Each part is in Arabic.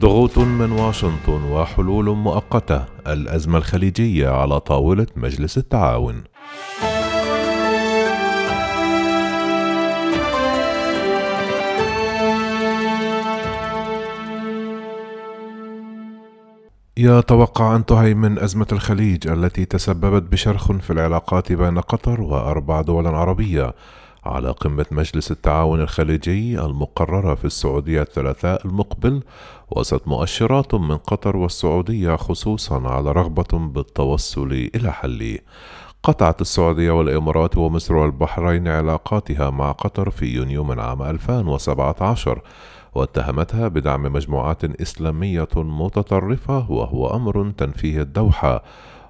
ضغوط من واشنطن وحلول مؤقتة. الأزمة الخليجية على طاولة مجلس التعاون. يتوقع أن تهيمن أزمة الخليج التي تسببت بشرخ في العلاقات بين قطر وأربع دول عربية. على قمة مجلس التعاون الخليجي المقررة في السعودية الثلاثاء المقبل وسط مؤشرات من قطر والسعودية خصوصا على رغبة بالتوصل إلى حل. قطعت السعودية والإمارات ومصر والبحرين علاقاتها مع قطر في يونيو من عام 2017 واتهمتها بدعم مجموعات إسلامية متطرفة وهو أمر تنفيه الدوحة.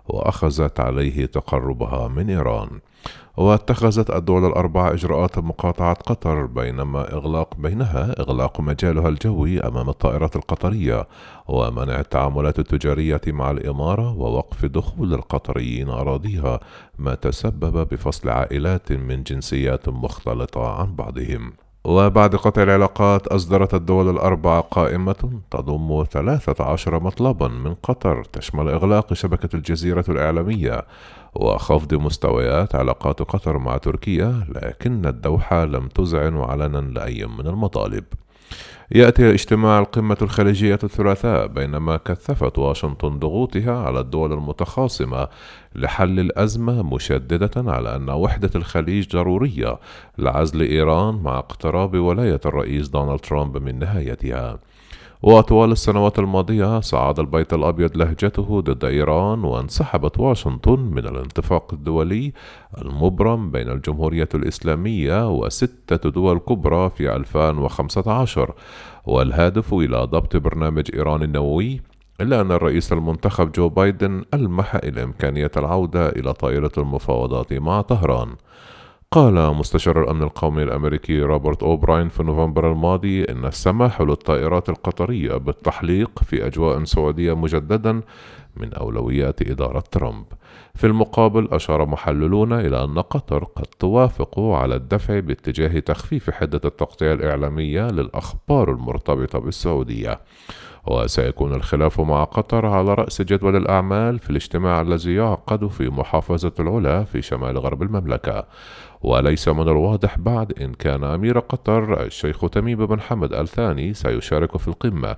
وأخذت عليه تقربها من إيران. واتخذت الدول الأربعة إجراءات مقاطعة قطر بينما إغلاق بينها إغلاق مجالها الجوي أمام الطائرات القطرية ومنع التعاملات التجارية مع الإمارة ووقف دخول القطريين أراضيها ما تسبب بفصل عائلات من جنسيات مختلطة عن بعضهم. وبعد قطع العلاقات أصدرت الدول الأربعة قائمة تضم ثلاثة عشر مطلبا من قطر. تشمل إغلاق شبكة الجزيرة الإعلامية وخفض مستويات علاقات قطر مع تركيا لكن الدوحة لم تذعن علنا لأي من المطالب. يأتي اجتماع القمة الخليجية الثلاثاء بينما كثفت واشنطن ضغوطها على الدول المتخاصمة لحل الأزمة مشددة على أن وحدة الخليج ضرورية لعزل إيران مع اقتراب ولاية الرئيس دونالد ترامب من نهايتها. وطوال السنوات الماضية صعد البيت الأبيض لهجته ضد إيران وانسحبت واشنطن من الاتفاق الدولي المبرم بين الجمهورية الإسلامية وستة دول كبرى في 2015 والهادف إلى ضبط برنامج إيران النووي إلا أن الرئيس المنتخب جو بايدن ألمح إلى إمكانية العودة إلى طائرة المفاوضات مع طهران. قال مستشار الأمن القومي الأمريكي روبرت أوبراين في نوفمبر الماضي إن السماح للطائرات القطرية بالتحليق في أجواء سعودية مجددا من أولويات إدارة ترامب. في المقابل أشار محللون إلى أن قطر قد توافق على الدفع باتجاه تخفيف حدة التغطية الإعلامية للأخبار المرتبطة بالسعودية. وسيكون الخلاف مع قطر على رأس جدول الأعمال في الاجتماع الذي يعقد في محافظة العلا في شمال غرب المملكة وليس من الواضح بعد إن كان أمير قطر الشيخ تميم بن حمد الثاني سيشارك في القمة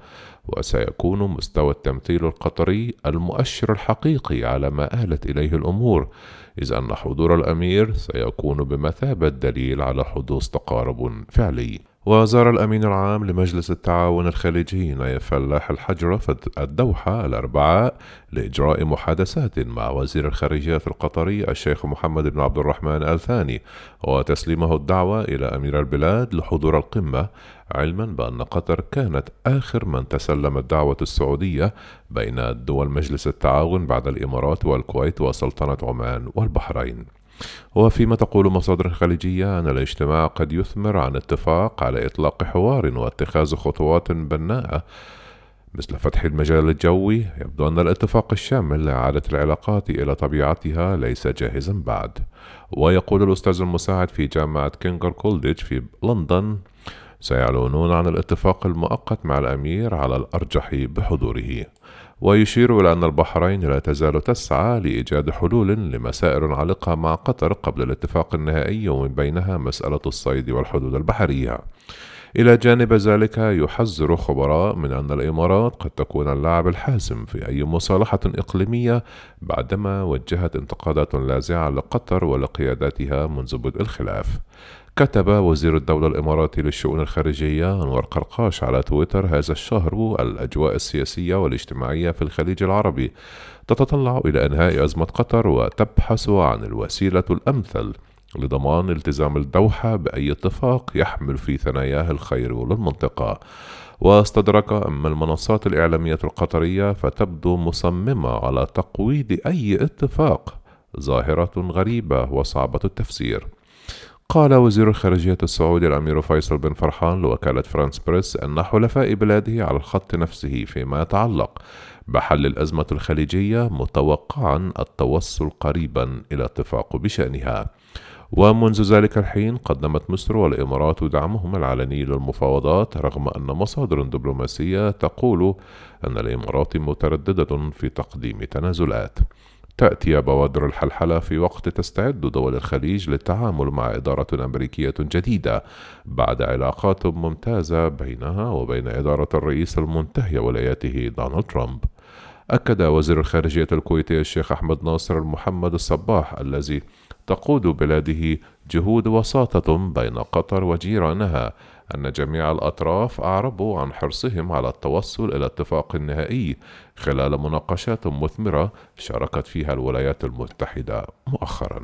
وسيكون مستوى التمثيل القطري المؤشر الحقيقي على ما آلت إليه الأمور. إذ أن حضور الأمير سيكون بمثابة دليل على حدوث تقارب فعلي. وزار الأمين العام لمجلس التعاون الخليجي نايف فلاح الحجرة الدوحة الأربعاء لإجراء محادثات مع وزير الخارجية القطري الشيخ محمد بن عبد الرحمن آل ثاني وتسليمه الدعوة إلى أمير البلاد لحضور القمة علما بأن قطر كانت آخر من تسلم الدعوة السعودية بين دول مجلس التعاون بعد الإمارات والكويت وسلطنة عمان والبحرين. وفيما تقول مصادر خليجية أن الاجتماع قد يثمر عن اتفاق على إطلاق حوار واتخاذ خطوات بناءة. مثل فتح المجال الجوي يبدو أن الاتفاق الشامل لإعادة العلاقات إلى طبيعتها ليس جاهزا بعد. ويقول الأستاذ المساعد في جامعة كينجز كولدج في لندن سيعلنون عن الاتفاق المؤقت مع الأمير على الأرجح بحضوره ويشير إلى أن البحرين لا تزال تسعى لإيجاد حلول لمسائل عالقة مع قطر قبل الاتفاق النهائي ومن بينها مسألة الصيد والحدود البحرية. إلى جانب ذلك يحذر خبراء من أن الإمارات قد تكون اللاعب الحاسم في أي مصالحة إقليمية بعدما وجهت انتقادات لاذعة لقطر ولقياداتها منذ بدء الخلاف. كتب وزير الدولة الإماراتي للشؤون الخارجية أنور قرقاش على تويتر هذا الشهر الأجواء السياسية والاجتماعية في الخليج العربي تتطلع إلى إنهاء أزمة قطر وتبحث عن الوسيلة الأمثل. لضمان التزام الدوحة بأي اتفاق يحمل في ثناياه الخير للمنطقة واستدرك أما المنصات الإعلامية القطرية فتبدو مصممة على تقويض أي اتفاق ظاهرة غريبة وصعبة التفسير. قال وزير الخارجية السعودي الأمير فيصل بن فرحان لوكالة فرانس بريس أن حلفاء بلاده على الخط نفسه فيما يتعلق بحل الأزمة الخليجية متوقعا التوصل قريبا إلى اتفاق بشأنها. ومنذ ذلك الحين قدمت مصر والإمارات دعمهم العلني للمفاوضات رغم أن مصادر دبلوماسية تقول أن الإمارات مترددة في تقديم تنازلات. تأتي بوادر الحلحلة في وقت تستعد دول الخليج للتعامل مع إدارة أمريكية جديدة بعد علاقات ممتازة بينها وبين إدارة الرئيس المنتهي ولايته دونالد ترامب. أكد وزير الخارجية الكويتي الشيخ أحمد ناصر المحمد الصباح الذي تقود بلاده جهود وساطة بين قطر وجيرانها أن جميع الأطراف أعربوا عن حرصهم على التوصل إلى اتفاق نهائي خلال مناقشات مثمرة شاركت فيها الولايات المتحدة مؤخرًا.